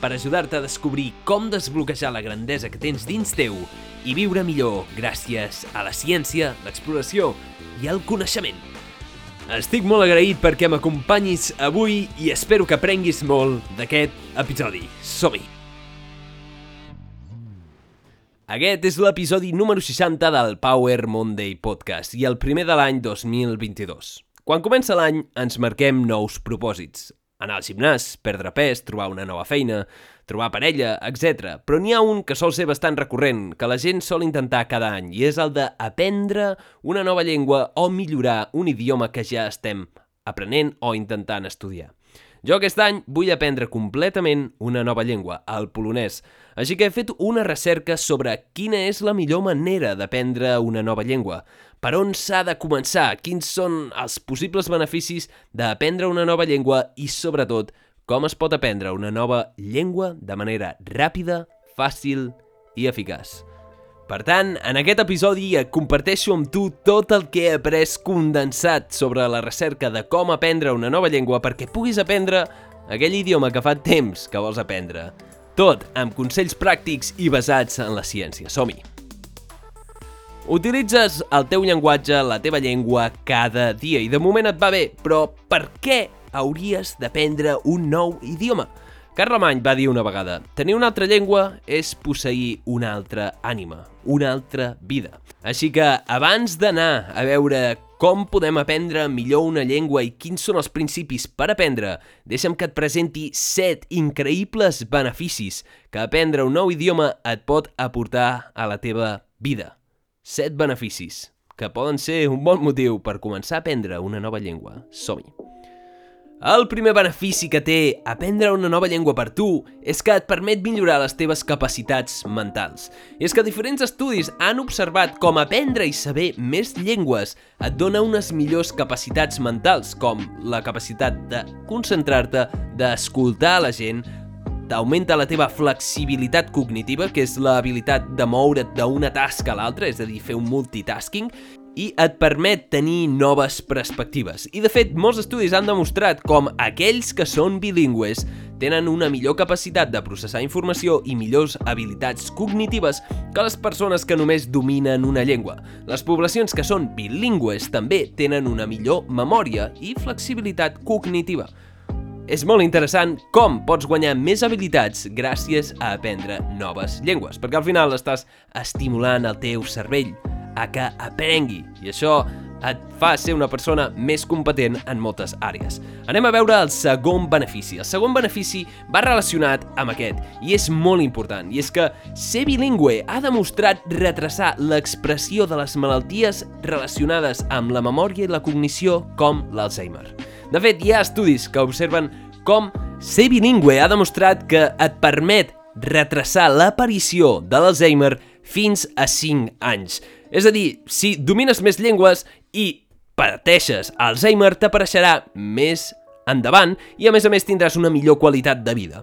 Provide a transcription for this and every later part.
per ajudar-te a descobrir com desbloquejar la grandesa que tens dins teu i viure millor gràcies a la ciència, l'exploració i el coneixement. Estic molt agraït perquè m'acompanyis avui i espero que aprenguis molt d'aquest episodi. Som-hi! Aquest és l'episodi número 60 del Power Monday Podcast i el primer de l'any 2022. Quan comença l'any ens marquem nous propòsits. Anar al gimnàs, perdre pes, trobar una nova feina, trobar parella, etc. Però n'hi ha un que sol ser bastant recurrent, que la gent sol intentar cada any, i és el d'aprendre una nova llengua o millorar un idioma que ja estem aprenent o intentant estudiar. Jo aquest any vull aprendre completament una nova llengua, el polonès. Així que he fet una recerca sobre quina és la millor manera d'aprendre una nova llengua. Per on s'ha de començar? Quins són els possibles beneficis d'aprendre una nova llengua i, sobretot, com es pot aprendre una nova llengua de manera ràpida, fàcil i eficaç. Per tant, en aquest episodi comparteixo amb tu tot el que he après condensat sobre la recerca de com aprendre una nova llengua perquè puguis aprendre aquell idioma que fa temps que vols aprendre. Tot amb consells pràctics i basats en la ciència. Som-hi! Utilitzes el teu llenguatge, la teva llengua, cada dia i de moment et va bé, però per què hauries d'aprendre un nou idioma? Carlemany va dir una vegada, tenir una altra llengua és posseir una altra ànima, una altra vida. Així que abans d'anar a veure com podem aprendre millor una llengua i quins són els principis per aprendre, deixa'm que et presenti 7 increïbles beneficis que aprendre un nou idioma et pot aportar a la teva vida. 7 beneficis que poden ser un bon motiu per començar a aprendre una nova llengua. Som-hi! El primer benefici que té aprendre una nova llengua per tu és que et permet millorar les teves capacitats mentals. I és que diferents estudis han observat com aprendre i saber més llengües et dona unes millors capacitats mentals, com la capacitat de concentrar-te, d'escoltar la gent, t'augmenta la teva flexibilitat cognitiva, que és l'habilitat de moure't d'una tasca a l'altra, és a dir, fer un multitasking, i et permet tenir noves perspectives. I de fet, molts estudis han demostrat com aquells que són bilingües tenen una millor capacitat de processar informació i millors habilitats cognitives que les persones que només dominen una llengua. Les poblacions que són bilingües també tenen una millor memòria i flexibilitat cognitiva. És molt interessant com pots guanyar més habilitats gràcies a aprendre noves llengües, perquè al final estàs estimulant el teu cervell a que aprengui i això et fa ser una persona més competent en moltes àrees. Anem a veure el segon benefici. El segon benefici va relacionat amb aquest i és molt important, i és que ser bilingüe ha demostrat retrasar l'expressió de les malalties relacionades amb la memòria i la cognició com l'Alzheimer. De fet, hi ha estudis que observen com ser bilingüe ha demostrat que et permet retrasar l'aparició de l'Alzheimer fins a 5 anys. És a dir, si domines més llengües i pateixes Alzheimer, t'apareixerà més endavant i a més a més tindràs una millor qualitat de vida.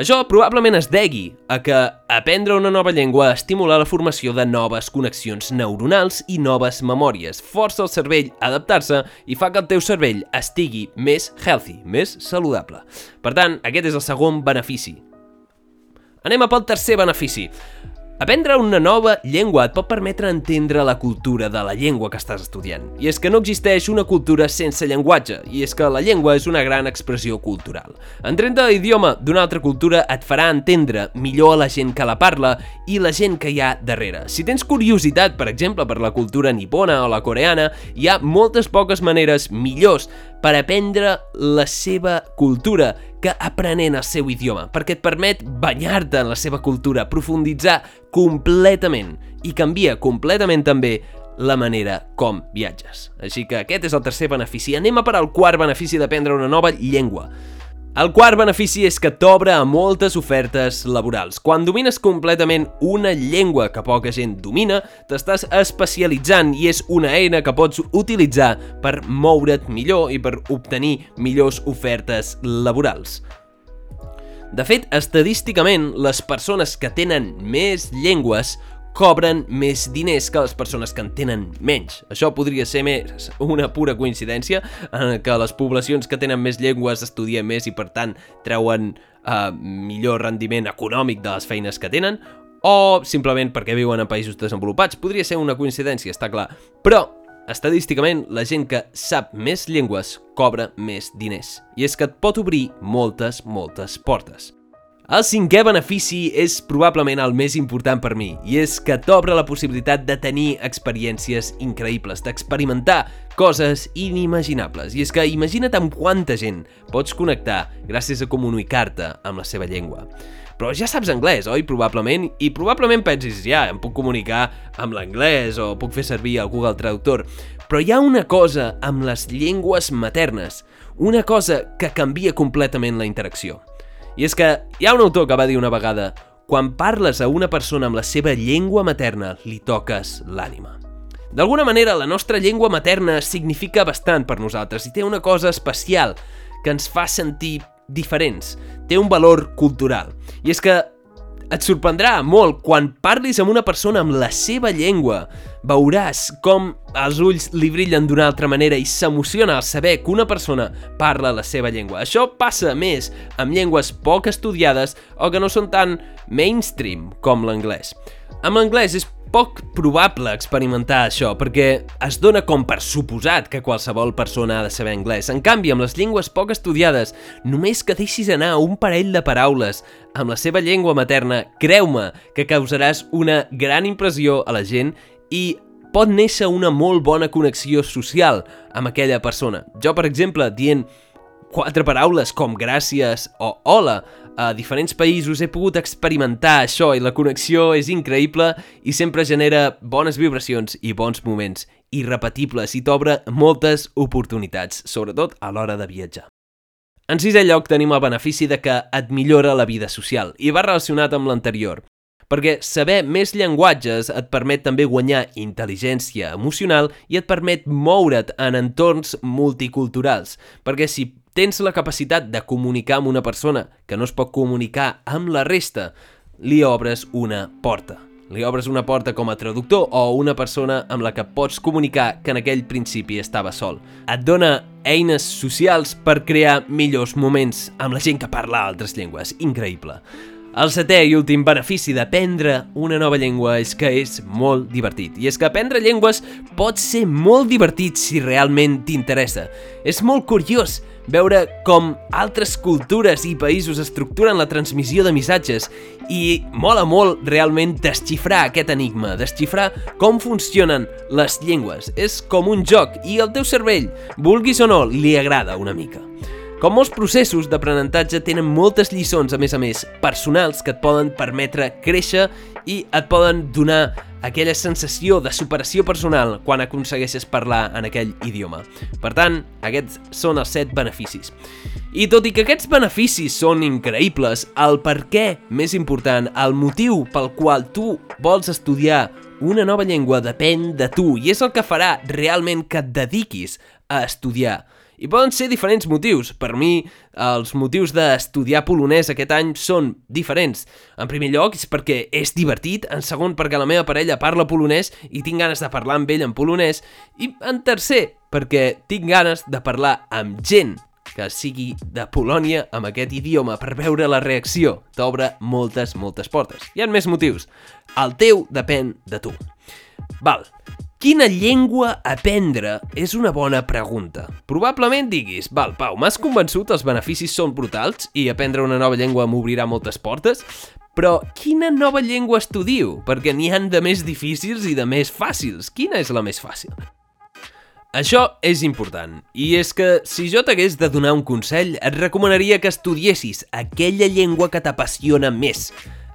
Això probablement es degui a que aprendre una nova llengua estimula la formació de noves connexions neuronals i noves memòries, força el cervell a adaptar-se i fa que el teu cervell estigui més healthy, més saludable. Per tant, aquest és el segon benefici. Anem a pel tercer benefici. Aprendre una nova llengua et pot permetre entendre la cultura de la llengua que estàs estudiant. I és que no existeix una cultura sense llenguatge, i és que la llengua és una gran expressió cultural. Entendre l'idioma d'una altra cultura et farà entendre millor a la gent que la parla i la gent que hi ha darrere. Si tens curiositat, per exemple, per la cultura nipona o la coreana, hi ha moltes poques maneres millors per aprendre la seva cultura que aprenent el seu idioma, perquè et permet banyar-te en la seva cultura, profunditzar completament i canvia completament també la manera com viatges. Així que aquest és el tercer benefici. Anem a per al quart benefici d'aprendre una nova llengua. El quart benefici és que t'obre a moltes ofertes laborals. Quan domines completament una llengua que poca gent domina, t'estàs especialitzant i és una eina que pots utilitzar per moure't millor i per obtenir millors ofertes laborals. De fet, estadísticament, les persones que tenen més llengües cobren més diners que les persones que en tenen menys. Això podria ser més una pura coincidència en que les poblacions que tenen més llengües estudien més i per tant treuen uh, millor rendiment econòmic de les feines que tenen o simplement perquè viuen en països desenvolupats. Podria ser una coincidència, està clar. Però, estadísticament, la gent que sap més llengües cobra més diners. I és que et pot obrir moltes, moltes portes. El cinquè benefici és probablement el més important per mi, i és que t'obre la possibilitat de tenir experiències increïbles, d'experimentar coses inimaginables. I és que imagina't amb quanta gent pots connectar gràcies a comunicar-te amb la seva llengua. Però ja saps anglès, oi? Probablement. I probablement pensis, ja, em puc comunicar amb l'anglès o puc fer servir el Google Traductor. Però hi ha una cosa amb les llengües maternes, una cosa que canvia completament la interacció. I és que hi ha un autor que va dir una vegada quan parles a una persona amb la seva llengua materna, li toques l'ànima. D'alguna manera, la nostra llengua materna significa bastant per nosaltres i té una cosa especial que ens fa sentir diferents, té un valor cultural. I és que et sorprendrà molt quan parlis amb una persona amb la seva llengua. Veuràs com els ulls li brillen d'una altra manera i s'emociona al saber que una persona parla la seva llengua. Això passa més amb llengües poc estudiades o que no són tan mainstream com l'anglès. Amb l'anglès és poc probable experimentar això, perquè es dona com per suposat que qualsevol persona ha de saber anglès. En canvi, amb les llengües poc estudiades, només que deixis anar un parell de paraules amb la seva llengua materna, creu-me que causaràs una gran impressió a la gent i pot néixer una molt bona connexió social amb aquella persona. Jo, per exemple, dient quatre paraules com gràcies o hola a diferents països he pogut experimentar això i la connexió és increïble i sempre genera bones vibracions i bons moments irrepetibles i t'obre moltes oportunitats, sobretot a l'hora de viatjar. En sisè lloc tenim el benefici de que et millora la vida social i va relacionat amb l'anterior perquè saber més llenguatges et permet també guanyar intel·ligència emocional i et permet moure't en entorns multiculturals, perquè si tens la capacitat de comunicar amb una persona que no es pot comunicar amb la resta, li obres una porta. Li obres una porta com a traductor o una persona amb la que pots comunicar que en aquell principi estava sol. Et dona eines socials per crear millors moments amb la gent que parla altres llengües. Increïble. El setè i últim benefici d'aprendre una nova llengua és que és molt divertit. I és que aprendre llengües pot ser molt divertit si realment t'interessa. És molt curiós veure com altres cultures i països estructuren la transmissió de missatges i mola molt realment desxifrar aquest enigma, desxifrar com funcionen les llengües. És com un joc i el teu cervell, vulguis o no, li agrada una mica. Com molts processos d'aprenentatge tenen moltes lliçons, a més a més, personals que et poden permetre créixer i et poden donar aquella sensació de superació personal quan aconsegueixes parlar en aquell idioma. Per tant, aquests són els set beneficis. I tot i que aquests beneficis són increïbles, el per què més important, el motiu pel qual tu vols estudiar una nova llengua depèn de tu i és el que farà realment que et dediquis a estudiar i poden ser diferents motius. Per mi, els motius d'estudiar polonès aquest any són diferents. En primer lloc, és perquè és divertit. En segon, perquè la meva parella parla polonès i tinc ganes de parlar amb ell en polonès. I en tercer, perquè tinc ganes de parlar amb gent que sigui de Polònia amb aquest idioma per veure la reacció. T'obre moltes, moltes portes. Hi ha més motius. El teu depèn de tu. Val. Quina llengua aprendre és una bona pregunta. Probablement diguis, val, Pau, m'has convençut, els beneficis són brutals i aprendre una nova llengua m'obrirà moltes portes, però quina nova llengua estudio? Perquè n'hi han de més difícils i de més fàcils. Quina és la més fàcil? Això és important, i és que si jo t'hagués de donar un consell, et recomanaria que estudiessis aquella llengua que t'apassiona més,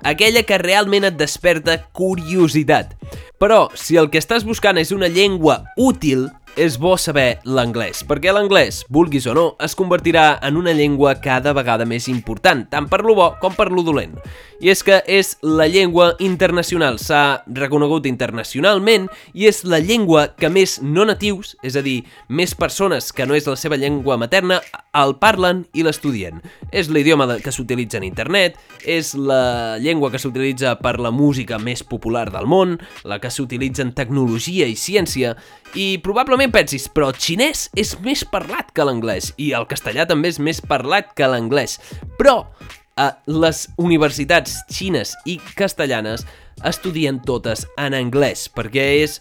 aquella que realment et desperta curiositat. Però, si el que estàs buscant és una llengua útil, és bo saber l'anglès, perquè l'anglès, vulguis o no, es convertirà en una llengua cada vegada més important, tant per lo bo com per lo dolent. I és que és la llengua internacional, s'ha reconegut internacionalment i és la llengua que més no natius, és a dir, més persones que no és la seva llengua materna, el parlen i l'estudien. És l'idioma que s'utilitza en internet, és la llengua que s'utilitza per la música més popular del món, la que s'utilitza en tecnologia i ciència, i probablement pensis, però el xinès és més parlat que l'anglès, i el castellà també és més parlat que l'anglès. Però a les universitats xines i castellanes estudien totes en anglès, perquè és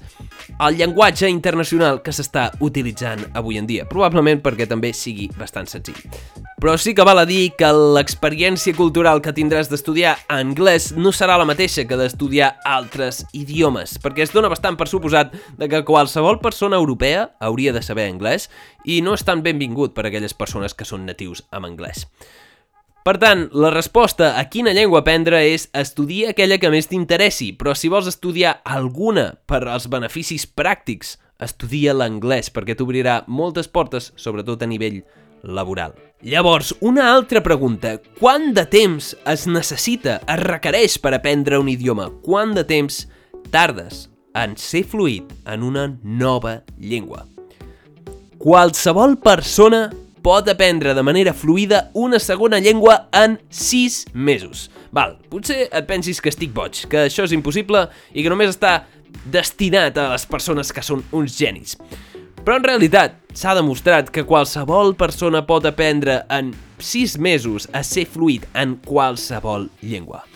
el llenguatge internacional que s'està utilitzant avui en dia, probablement perquè també sigui bastant senzill. Però sí que val a dir que l'experiència cultural que tindràs d'estudiar anglès no serà la mateixa que d'estudiar altres idiomes, perquè es dona bastant per suposat de que qualsevol persona europea hauria de saber anglès i no és tan benvingut per a aquelles persones que són natius amb anglès. Per tant, la resposta a quina llengua aprendre és estudiar aquella que més t'interessi, però si vols estudiar alguna per als beneficis pràctics, estudia l'anglès perquè t'obrirà moltes portes, sobretot a nivell laboral. Llavors, una altra pregunta. Quant de temps es necessita, es requereix per aprendre un idioma? Quant de temps tardes en ser fluid en una nova llengua? Qualsevol persona pot aprendre de manera fluida una segona llengua en 6 mesos. Val, potser et pensis que estic boig, que això és impossible i que només està destinat a les persones que són uns genis. Però en realitat s'ha demostrat que qualsevol persona pot aprendre en 6 mesos a ser fluid en qualsevol llengua.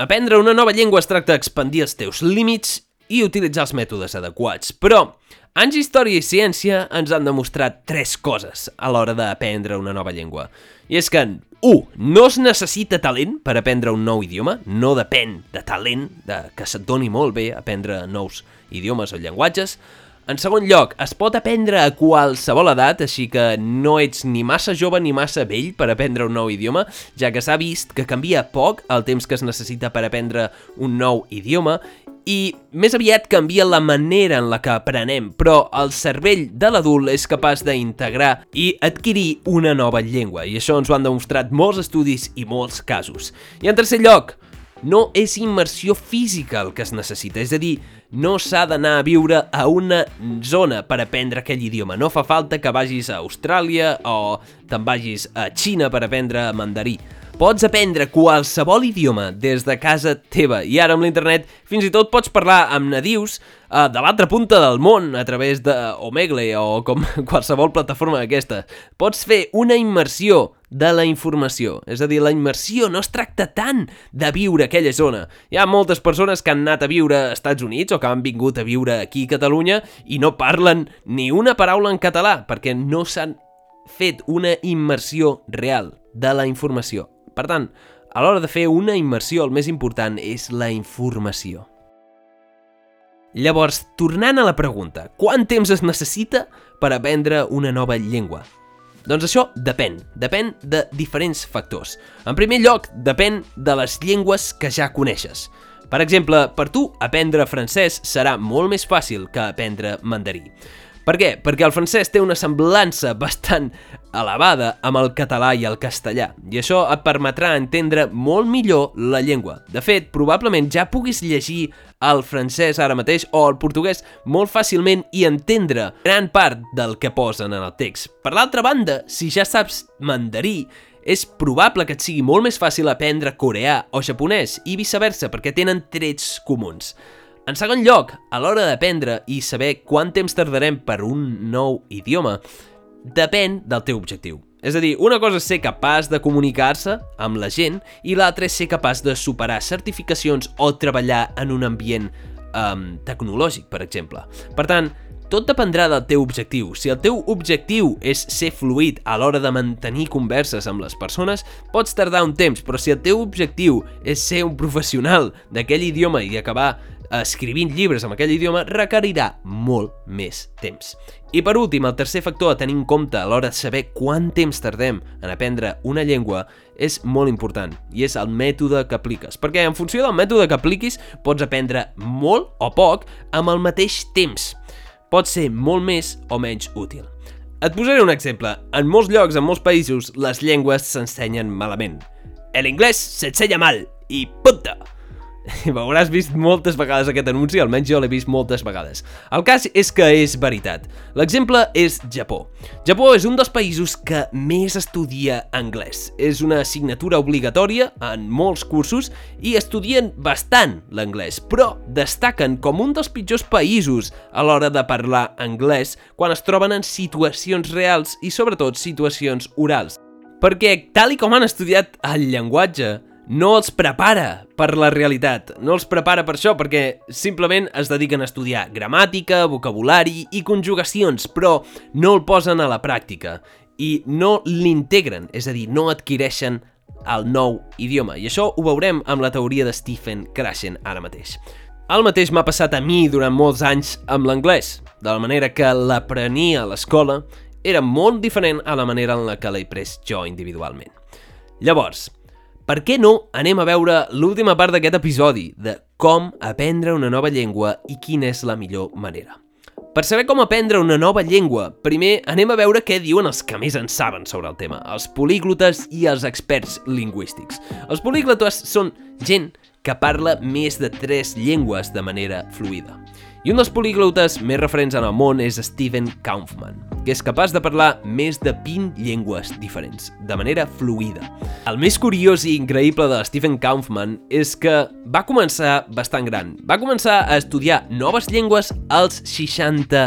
Aprendre una nova llengua es tracta d'expandir els teus límits i utilitzar els mètodes adequats, però Anys d'història i ciència ens han demostrat tres coses a l'hora d'aprendre una nova llengua. I és que, 1. No es necessita talent per aprendre un nou idioma, no depèn de talent, de que se't doni molt bé aprendre nous idiomes o llenguatges. En segon lloc, es pot aprendre a qualsevol edat, així que no ets ni massa jove ni massa vell per aprendre un nou idioma, ja que s'ha vist que canvia poc el temps que es necessita per aprendre un nou idioma i més aviat canvia la manera en la que aprenem, però el cervell de l'adult és capaç d'integrar i adquirir una nova llengua, i això ens ho han demostrat molts estudis i molts casos. I en tercer lloc, no és immersió física el que es necessita, és a dir, no s'ha d'anar a viure a una zona per aprendre aquell idioma. No fa falta que vagis a Austràlia o te'n vagis a Xina per aprendre mandarí. Pots aprendre qualsevol idioma des de casa teva i ara amb l'internet fins i tot pots parlar amb nadius uh, de l'altra punta del món a través de Omegle o com qualsevol plataforma d'aquesta. Pots fer una immersió de la informació. És a dir, la immersió no es tracta tant de viure aquella zona. Hi ha moltes persones que han anat a viure als Estats Units o que han vingut a viure aquí a Catalunya i no parlen ni una paraula en català perquè no s'han fet una immersió real de la informació. Per tant, a l'hora de fer una immersió, el més important és la informació. Llavors, tornant a la pregunta, quant temps es necessita per aprendre una nova llengua? Doncs això depèn, depèn de diferents factors. En primer lloc, depèn de les llengües que ja coneixes. Per exemple, per tu, aprendre francès serà molt més fàcil que aprendre mandarí. Per què? Perquè el francès té una semblança bastant elevada amb el català i el castellà, i això et permetrà entendre molt millor la llengua. De fet, probablement ja puguis llegir el francès ara mateix o el portuguès molt fàcilment i entendre gran part del que posen en el text. Per l'altra banda, si ja saps mandarí, és probable que et sigui molt més fàcil aprendre coreà o japonès i viceversa perquè tenen trets comuns. En segon lloc, a l'hora d'aprendre i saber quant temps tardarem per un nou idioma, depèn del teu objectiu. És a dir, una cosa és ser capaç de comunicar-se amb la gent i l'altra és ser capaç de superar certificacions o treballar en un ambient um, tecnològic, per exemple. Per tant, tot dependrà del teu objectiu. Si el teu objectiu és ser fluid a l'hora de mantenir converses amb les persones, pots tardar un temps, però si el teu objectiu és ser un professional d'aquell idioma i acabar escrivint llibres en aquell idioma requerirà molt més temps. I per últim, el tercer factor a tenir en compte a l'hora de saber quant temps tardem en aprendre una llengua és molt important, i és el mètode que apliques. Perquè en funció del mètode que apliquis, pots aprendre molt o poc amb el mateix temps. pot ser molt més o menys útil. Et posaré un exemple. En molts llocs, en molts països, les llengües s'ensenyen malament. El inglès s'ensenya mal i punta! I M'hauràs vist moltes vegades aquest anunci, almenys jo l'he vist moltes vegades. El cas és que és veritat. L'exemple és Japó. Japó és un dels països que més estudia anglès. És una assignatura obligatòria en molts cursos i estudien bastant l'anglès, però destaquen com un dels pitjors països a l'hora de parlar anglès quan es troben en situacions reals i sobretot situacions orals. Perquè, tal i com han estudiat el llenguatge, no els prepara per la realitat. No els prepara per això, perquè simplement es dediquen a estudiar gramàtica, vocabulari i conjugacions, però no el posen a la pràctica i no l'integren, és a dir, no adquireixen el nou idioma. I això ho veurem amb la teoria de Stephen Krashen ara mateix. El mateix m'ha passat a mi durant molts anys amb l'anglès, de la manera que l'aprenia a l'escola era molt diferent a la manera en la que l'he pres jo individualment. Llavors, per què no anem a veure l'última part d'aquest episodi de com aprendre una nova llengua i quina és la millor manera. Per saber com aprendre una nova llengua, primer anem a veure què diuen els que més en saben sobre el tema, els políglotes i els experts lingüístics. Els políglotes són gent que parla més de tres llengües de manera fluida. I un dels políglotes més referents en el món és Steven Kaufman, que és capaç de parlar més de 20 llengües diferents, de manera fluida. El més curiós i increïble de Stephen Kaufman és que va començar bastant gran. Va començar a estudiar noves llengües als 60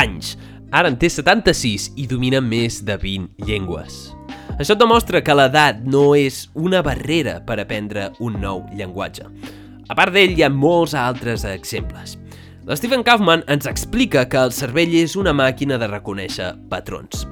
anys. Ara en té 76 i domina més de 20 llengües. Això demostra que l'edat no és una barrera per aprendre un nou llenguatge. A part d'ell, hi ha molts altres exemples. L'Stephen Kaufman ens explica que el cervell és una màquina de reconèixer patrons.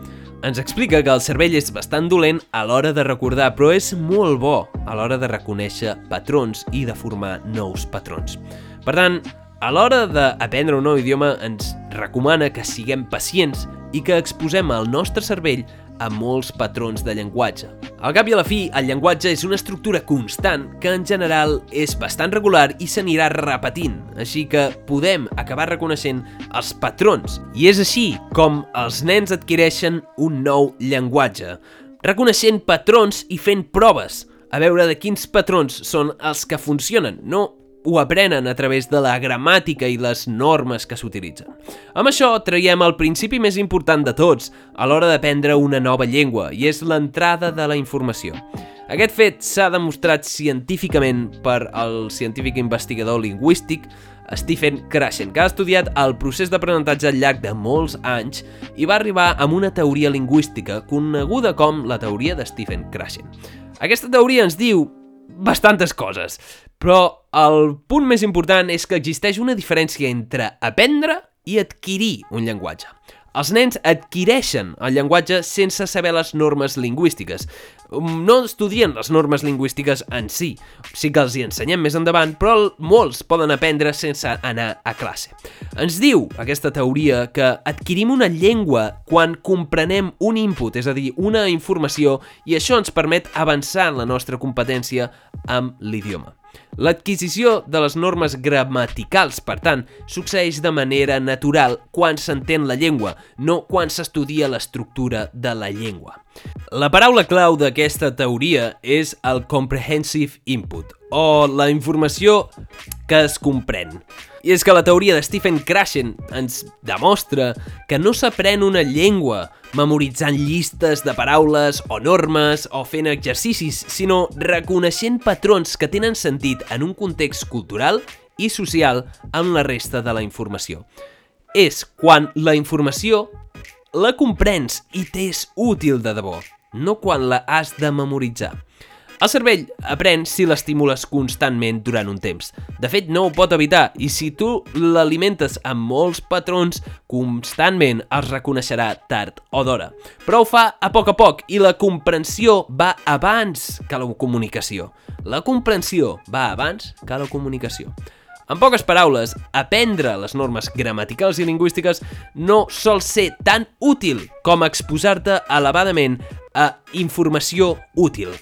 Ens explica que el cervell és bastant dolent a l'hora de recordar, però és molt bo a l'hora de reconèixer patrons i de formar nous patrons. Per tant, a l'hora d'aprendre un nou idioma ens recomana que siguem pacients i que exposem el nostre cervell a molts patrons de llenguatge. Al cap i a la fi, el llenguatge és una estructura constant que en general és bastant regular i s'anirà repetint, així que podem acabar reconeixent els patrons. I és així com els nens adquireixen un nou llenguatge, reconeixent patrons i fent proves, a veure de quins patrons són els que funcionen, no ho aprenen a través de la gramàtica i les normes que s'utilitzen. Amb això traiem el principi més important de tots a l'hora d'aprendre una nova llengua, i és l'entrada de la informació. Aquest fet s'ha demostrat científicament per el científic investigador lingüístic Stephen Krashen, que ha estudiat el procés d'aprenentatge al llarg de molts anys i va arribar amb una teoria lingüística coneguda com la teoria de Stephen Krashen. Aquesta teoria ens diu bastantes coses, però el punt més important és que existeix una diferència entre aprendre i adquirir un llenguatge. Els nens adquireixen el llenguatge sense saber les normes lingüístiques. Um, no estudien les normes lingüístiques en si, sí que els hi ensenyem més endavant, però molts poden aprendre sense anar a classe. Ens diu aquesta teoria que adquirim una llengua quan comprenem un input, és a dir, una informació, i això ens permet avançar en la nostra competència amb l'idioma. L'adquisició de les normes gramaticals, per tant, succeeix de manera natural quan s'entén la llengua, no quan s'estudia l'estructura de la llengua. La paraula clau d'aquesta teoria és el comprehensive input, o la informació que es comprèn. I és que la teoria de Stephen Krashen ens demostra que no s'aprèn una llengua memoritzant llistes de paraules o normes o fent exercicis, sinó reconeixent patrons que tenen sentit en un context cultural i social amb la resta de la informació. És quan la informació la comprens i t'és útil de debò, no quan la has de memoritzar. El cervell aprèn si l'estimules constantment durant un temps. De fet, no ho pot evitar, i si tu l'alimentes amb molts patrons, constantment els reconeixerà tard o d'hora. Però ho fa a poc a poc, i la comprensió va abans que la comunicació. La comprensió va abans que la comunicació. En poques paraules, aprendre les normes gramaticals i lingüístiques no sol ser tan útil com exposar-te elevadament a informació útil,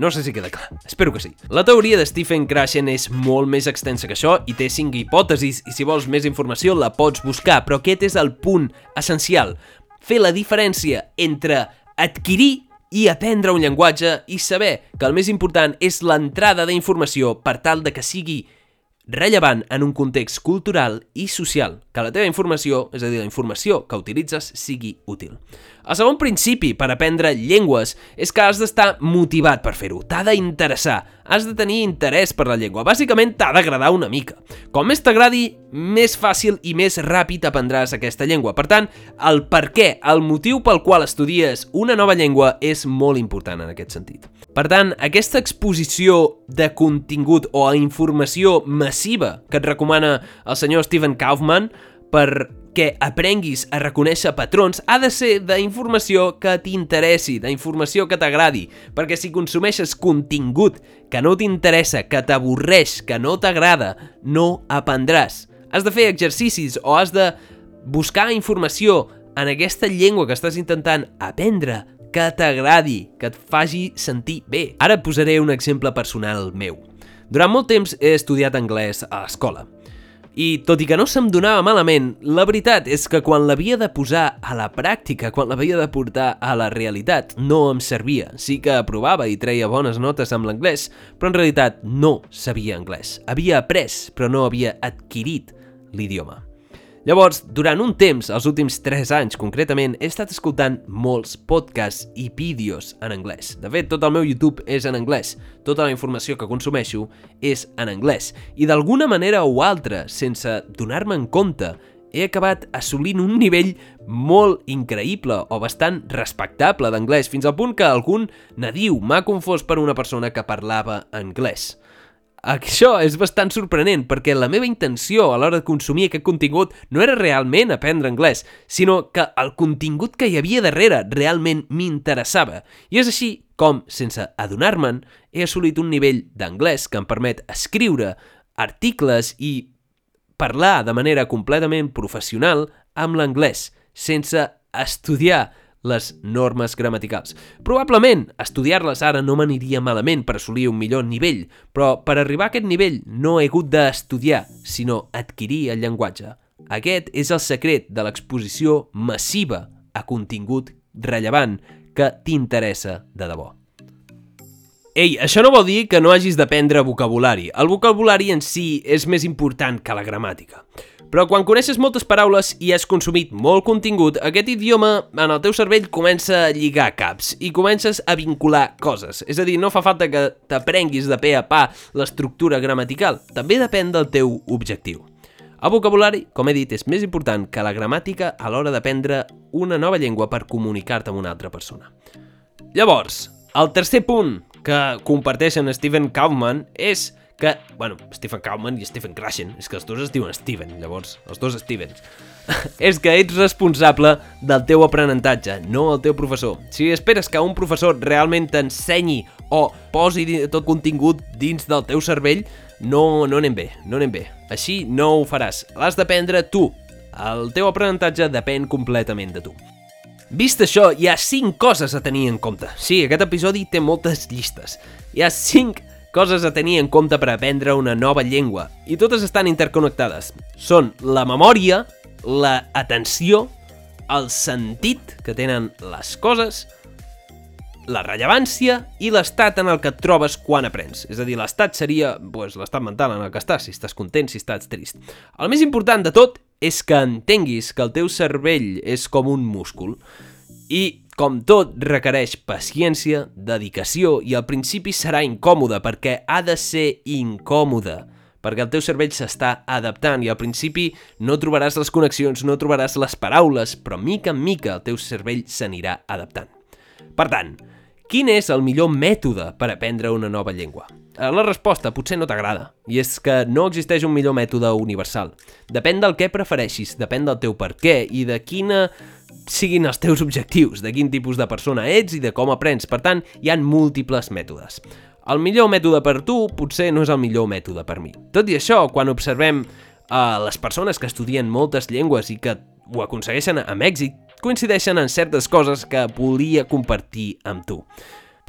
No sé si queda clar. Espero que sí. La teoria de Stephen Krashen és molt més extensa que això i té cinc hipòtesis i si vols més informació la pots buscar, però aquest és el punt essencial. Fer la diferència entre adquirir i aprendre un llenguatge i saber que el més important és l'entrada d'informació per tal de que sigui rellevant en un context cultural i social, que la teva informació, és a dir, la informació que utilitzes, sigui útil. El segon principi per aprendre llengües és que has d'estar motivat per fer-ho, t'ha d'interessar, has de tenir interès per la llengua, bàsicament t'ha d'agradar una mica. Com més t'agradi, més fàcil i més ràpid aprendràs aquesta llengua. Per tant, el per què, el motiu pel qual estudies una nova llengua és molt important en aquest sentit. Per tant, aquesta exposició de contingut o a informació massiva que et recomana el senyor Steven Kaufman per que aprenguis a reconèixer patrons ha de ser d'informació que t'interessi, d'informació que t'agradi, perquè si consumeixes contingut que no t'interessa, que t'avorreix, que no t'agrada, no aprendràs. Has de fer exercicis o has de buscar informació en aquesta llengua que estàs intentant aprendre que t'agradi, que et faci sentir bé. Ara posaré un exemple personal meu. Durant molt temps he estudiat anglès a l'escola i tot i que no se'm donava malament, la veritat és que quan l'havia de posar a la pràctica, quan l'havia de portar a la realitat, no em servia. Sí que aprovava i treia bones notes amb l'anglès, però en realitat no sabia anglès. Havia après, però no havia adquirit l'idioma. Llavors, durant un temps, els últims 3 anys concretament, he estat escoltant molts podcasts i vídeos en anglès. De fet, tot el meu YouTube és en anglès. Tota la informació que consumeixo és en anglès. I d'alguna manera o altra, sense donar-me en compte, he acabat assolint un nivell molt increïble o bastant respectable d'anglès, fins al punt que algun nadiu m'ha confós per una persona que parlava anglès. Això és bastant sorprenent perquè la meva intenció a l'hora de consumir aquest contingut no era realment aprendre anglès, sinó que el contingut que hi havia darrere realment m'interessava. I és així com, sense adonar-me'n, he assolit un nivell d'anglès que em permet escriure articles i parlar de manera completament professional amb l'anglès, sense estudiar les normes gramaticals. Probablement, estudiar-les ara no m'aniria malament per assolir un millor nivell, però per arribar a aquest nivell no he hagut d'estudiar, sinó adquirir el llenguatge. Aquest és el secret de l'exposició massiva a contingut rellevant que t'interessa de debò. Ei, això no vol dir que no hagis d'aprendre vocabulari. El vocabulari en si és més important que la gramàtica. Però quan coneixes moltes paraules i has consumit molt contingut, aquest idioma en el teu cervell comença a lligar caps i comences a vincular coses. És a dir, no fa falta que t'aprenguis de pe a pa l'estructura gramatical, també depèn del teu objectiu. El vocabulari, com he dit, és més important que la gramàtica a l'hora d'aprendre una nova llengua per comunicar-te amb una altra persona. Llavors, el tercer punt que comparteixen Steven Kaufman és que, bueno, Stephen Kaufman i Stephen Krashen, és que els dos es diuen Steven, llavors, els dos Stevens, és que ets responsable del teu aprenentatge, no el teu professor. Si esperes que un professor realment t'ensenyi o posi tot contingut dins del teu cervell, no, no anem bé, no anem bé. Així no ho faràs, l'has d'aprendre tu. El teu aprenentatge depèn completament de tu. Vist això, hi ha 5 coses a tenir en compte. Sí, aquest episodi té moltes llistes. Hi ha 5 coses a tenir en compte per aprendre una nova llengua, i totes estan interconnectades. Són la memòria, la atenció, el sentit que tenen les coses, la rellevància i l'estat en el que et trobes quan aprens. És a dir, l'estat seria pues, l'estat mental en el que estàs, si estàs content, si estàs trist. El més important de tot és que entenguis que el teu cervell és com un múscul i com tot, requereix paciència, dedicació i al principi serà incòmode perquè ha de ser incòmode perquè el teu cervell s'està adaptant i al principi no trobaràs les connexions, no trobaràs les paraules, però mica en mica el teu cervell s'anirà adaptant. Per tant, quin és el millor mètode per aprendre una nova llengua? Eh, la resposta potser no t'agrada, i és que no existeix un millor mètode universal. Depèn del que prefereixis, depèn del teu per què i de quina siguin els teus objectius, de quin tipus de persona ets i de com aprens. Per tant, hi han múltiples mètodes. El millor mètode per tu potser no és el millor mètode per mi. Tot i això, quan observem uh, les persones que estudien moltes llengües i que ho aconsegueixen amb èxit, coincideixen en certes coses que volia compartir amb tu.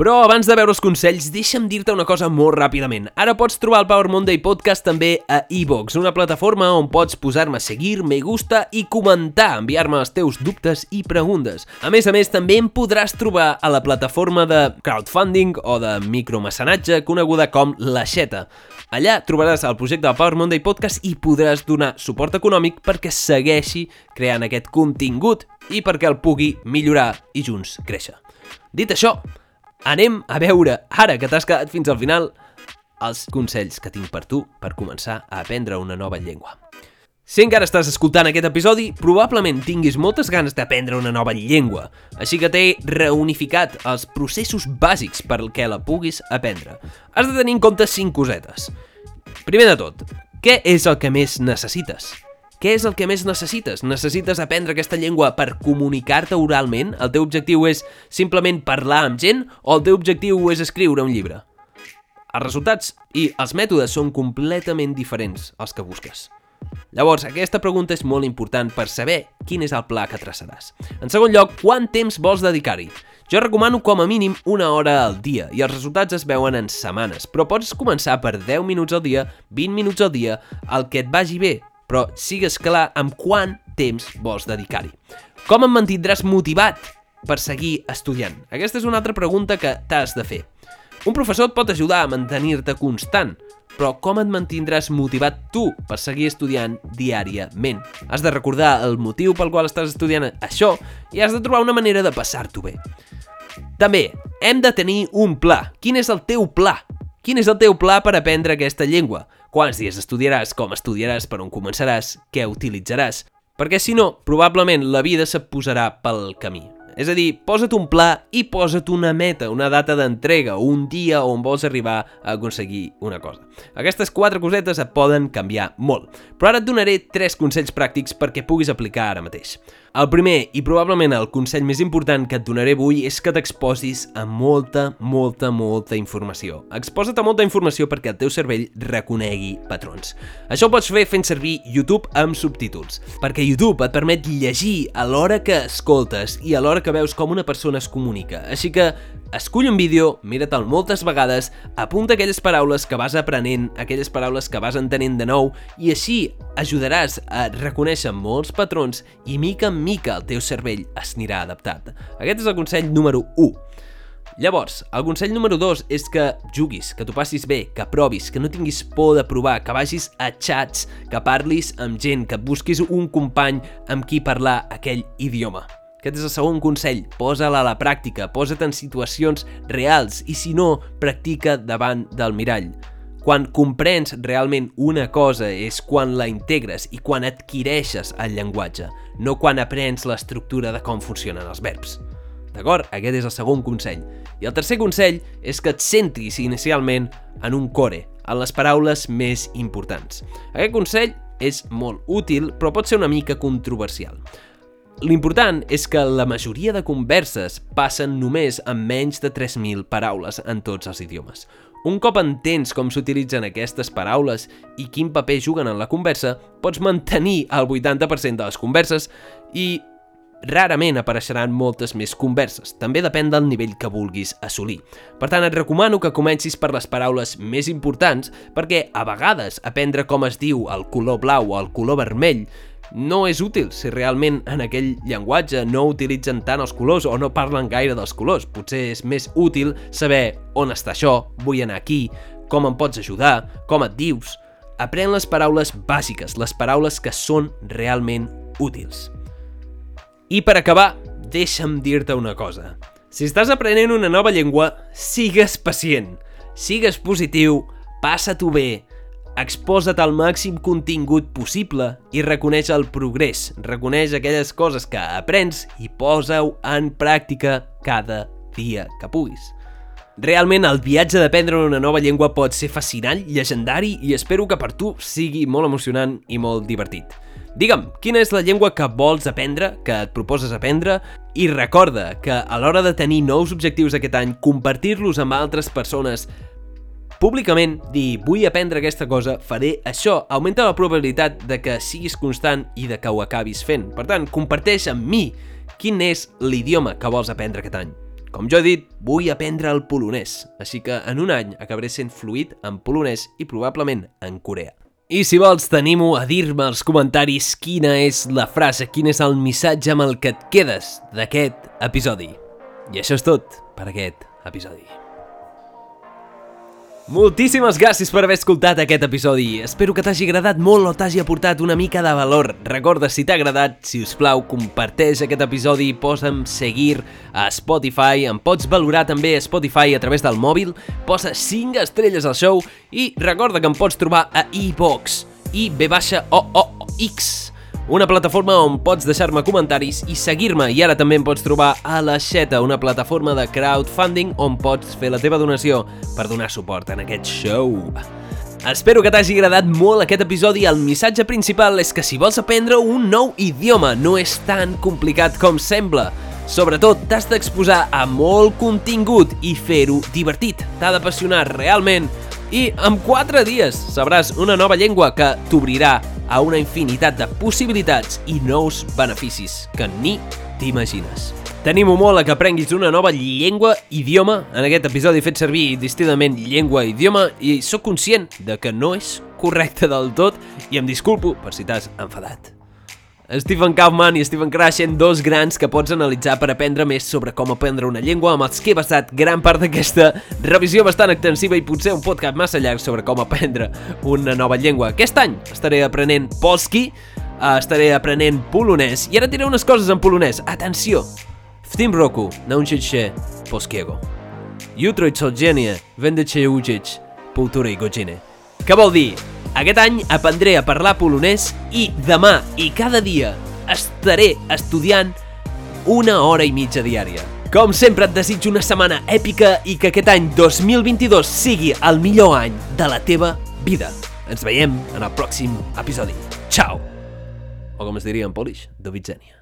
Però abans de veure els consells, deixa'm dir-te una cosa molt ràpidament. Ara pots trobar el Power Monday Podcast també a iVox, una plataforma on pots posar-me a seguir, me gusta i comentar, enviar-me els teus dubtes i preguntes. A més a més, també em podràs trobar a la plataforma de crowdfunding o de micromecenatge coneguda com La Xeta. Allà trobaràs el projecte del Power Monday Podcast i podràs donar suport econòmic perquè segueixi creant aquest contingut i perquè el pugui millorar i junts créixer. Dit això, anem a veure, ara que t'has quedat fins al final, els consells que tinc per tu per començar a aprendre una nova llengua. Si encara estàs escoltant aquest episodi, probablement tinguis moltes ganes d'aprendre una nova llengua, així que t'he reunificat els processos bàsics per al que la puguis aprendre. Has de tenir en compte 5 cosetes. Primer de tot, què és el que més necessites? Què és el que més necessites? Necessites aprendre aquesta llengua per comunicar-te oralment? El teu objectiu és simplement parlar amb gent o el teu objectiu és escriure un llibre? Els resultats i els mètodes són completament diferents als que busques. Llavors, aquesta pregunta és molt important per saber quin és el pla que traçaràs. En segon lloc, quant temps vols dedicar-hi? Jo recomano com a mínim una hora al dia i els resultats es veuen en setmanes, però pots començar per 10 minuts al dia, 20 minuts al dia, el que et vagi bé, però sigues clar amb quant temps vols dedicar-hi. Com em mantindràs motivat per seguir estudiant? Aquesta és una altra pregunta que t'has de fer. Un professor et pot ajudar a mantenir-te constant, però com et mantindràs motivat tu per seguir estudiant diàriament? Has de recordar el motiu pel qual estàs estudiant això i has de trobar una manera de passar-t'ho bé. També, hem de tenir un pla. Quin és el teu pla? Quin és el teu pla per aprendre aquesta llengua? Quants dies estudiaràs, com estudiaràs, per on començaràs, què utilitzaràs? Perquè si no, probablement la vida se't posarà pel camí. És a dir, posa't un pla i posa't una meta, una data d'entrega, un dia on vols arribar a aconseguir una cosa. Aquestes quatre cosetes et poden canviar molt, però ara et donaré tres consells pràctics perquè puguis aplicar ara mateix. El primer, i probablement el consell més important que et donaré avui, és que t'exposis a molta, molta, molta informació. Exposa't a molta informació perquè el teu cervell reconegui patrons. Això ho pots fer fent servir YouTube amb subtítols, perquè YouTube et permet llegir a l'hora que escoltes i a l'hora que veus com una persona es comunica. Així que Escull un vídeo, mira-te'l moltes vegades, apunta aquelles paraules que vas aprenent, aquelles paraules que vas entenent de nou, i així ajudaràs a reconèixer molts patrons i mica en mica el teu cervell es anirà adaptat. Aquest és el consell número 1. Llavors, el consell número 2 és que juguis, que t'ho passis bé, que provis, que no tinguis por de provar, que vagis a chats, que parlis amb gent, que busquis un company amb qui parlar aquell idioma. Aquest és el segon consell, posa-la a la pràctica, posa't en situacions reals i si no, practica davant del mirall. Quan comprens realment una cosa és quan la integres i quan adquireixes el llenguatge, no quan aprens l'estructura de com funcionen els verbs. D'acord? Aquest és el segon consell. I el tercer consell és que et centris inicialment en un core, en les paraules més importants. Aquest consell és molt útil, però pot ser una mica controversial. L'important és que la majoria de converses passen només amb menys de 3.000 paraules en tots els idiomes. Un cop entens com s'utilitzen aquestes paraules i quin paper juguen en la conversa, pots mantenir el 80% de les converses i rarament apareixeran moltes més converses. També depèn del nivell que vulguis assolir. Per tant, et recomano que comencis per les paraules més importants perquè a vegades aprendre com es diu el color blau o el color vermell no és útil si realment en aquell llenguatge no utilitzen tant els colors o no parlen gaire dels colors. Potser és més útil saber on està això, vull anar aquí, com em pots ajudar, com et dius... Aprèn les paraules bàsiques, les paraules que són realment útils. I per acabar, deixa'm dir-te una cosa. Si estàs aprenent una nova llengua, sigues pacient, sigues positiu, passa-t'ho bé, Exposa't al màxim contingut possible i reconeix el progrés, reconeix aquelles coses que aprens i posa-ho en pràctica cada dia que puguis. Realment, el viatge d'aprendre una nova llengua pot ser fascinant, llegendari i espero que per tu sigui molt emocionant i molt divertit. Digue'm, quina és la llengua que vols aprendre, que et proposes aprendre, i recorda que a l'hora de tenir nous objectius aquest any, compartir-los amb altres persones Públicament, dir vull aprendre aquesta cosa, faré això, augmenta la probabilitat de que siguis constant i de que ho acabis fent. Per tant, comparteix amb mi quin és l'idioma que vols aprendre aquest any. Com jo he dit, vull aprendre el polonès, així que en un any acabaré sent fluid en polonès i probablement en coreà. I si vols, t'animo a dir-me als comentaris quina és la frase, quin és el missatge amb el que et quedes d'aquest episodi. I això és tot per aquest episodi. Moltíssimes gràcies per haver escoltat aquest episodi. Espero que t'hagi agradat molt o t'hagi aportat una mica de valor. Recorda, si t'ha agradat, si us plau, comparteix aquest episodi, posa'm seguir a Spotify, em pots valorar també a Spotify a través del mòbil, posa 5 estrelles al show i recorda que em pots trobar a iVox, i b o o x una plataforma on pots deixar-me comentaris i seguir-me i ara també em pots trobar a La Xeta, una plataforma de crowdfunding on pots fer la teva donació per donar suport en aquest show. Espero que t'hagi agradat molt aquest episodi. El missatge principal és que si vols aprendre un nou idioma no és tan complicat com sembla. Sobretot, t'has d'exposar a molt contingut i fer-ho divertit. T'ha d'apassionar realment i en 4 dies sabràs una nova llengua que t'obrirà a una infinitat de possibilitats i nous beneficis que ni t'imagines. T'animo molt a que aprenguis una nova llengua, idioma. En aquest episodi he fet servir distidament llengua, idioma i sóc conscient de que no és correcte del tot i em disculpo per si t'has enfadat. Stephen Kaufman i Stephen Krashen, dos grans que pots analitzar per aprendre més sobre com aprendre una llengua, amb els que he basat gran part d'aquesta revisió bastant extensiva i potser un podcast massa llarg sobre com aprendre una nova llengua. Aquest any estaré aprenent polski, eh, estaré aprenent polonès, i ara diré unes coses en polonès. Atenció! W roku nauczyć się polskiego. Jutro i codziennie będę się uczyć półtorej godziny. Què vol dir? Aquest any aprendré a parlar polonès i demà i cada dia estaré estudiant una hora i mitja diària. Com sempre et desitjo una setmana èpica i que aquest any 2022 sigui el millor any de la teva vida. Ens veiem en el pròxim episodi. Ciao! O com es diria en polish, do widzenia.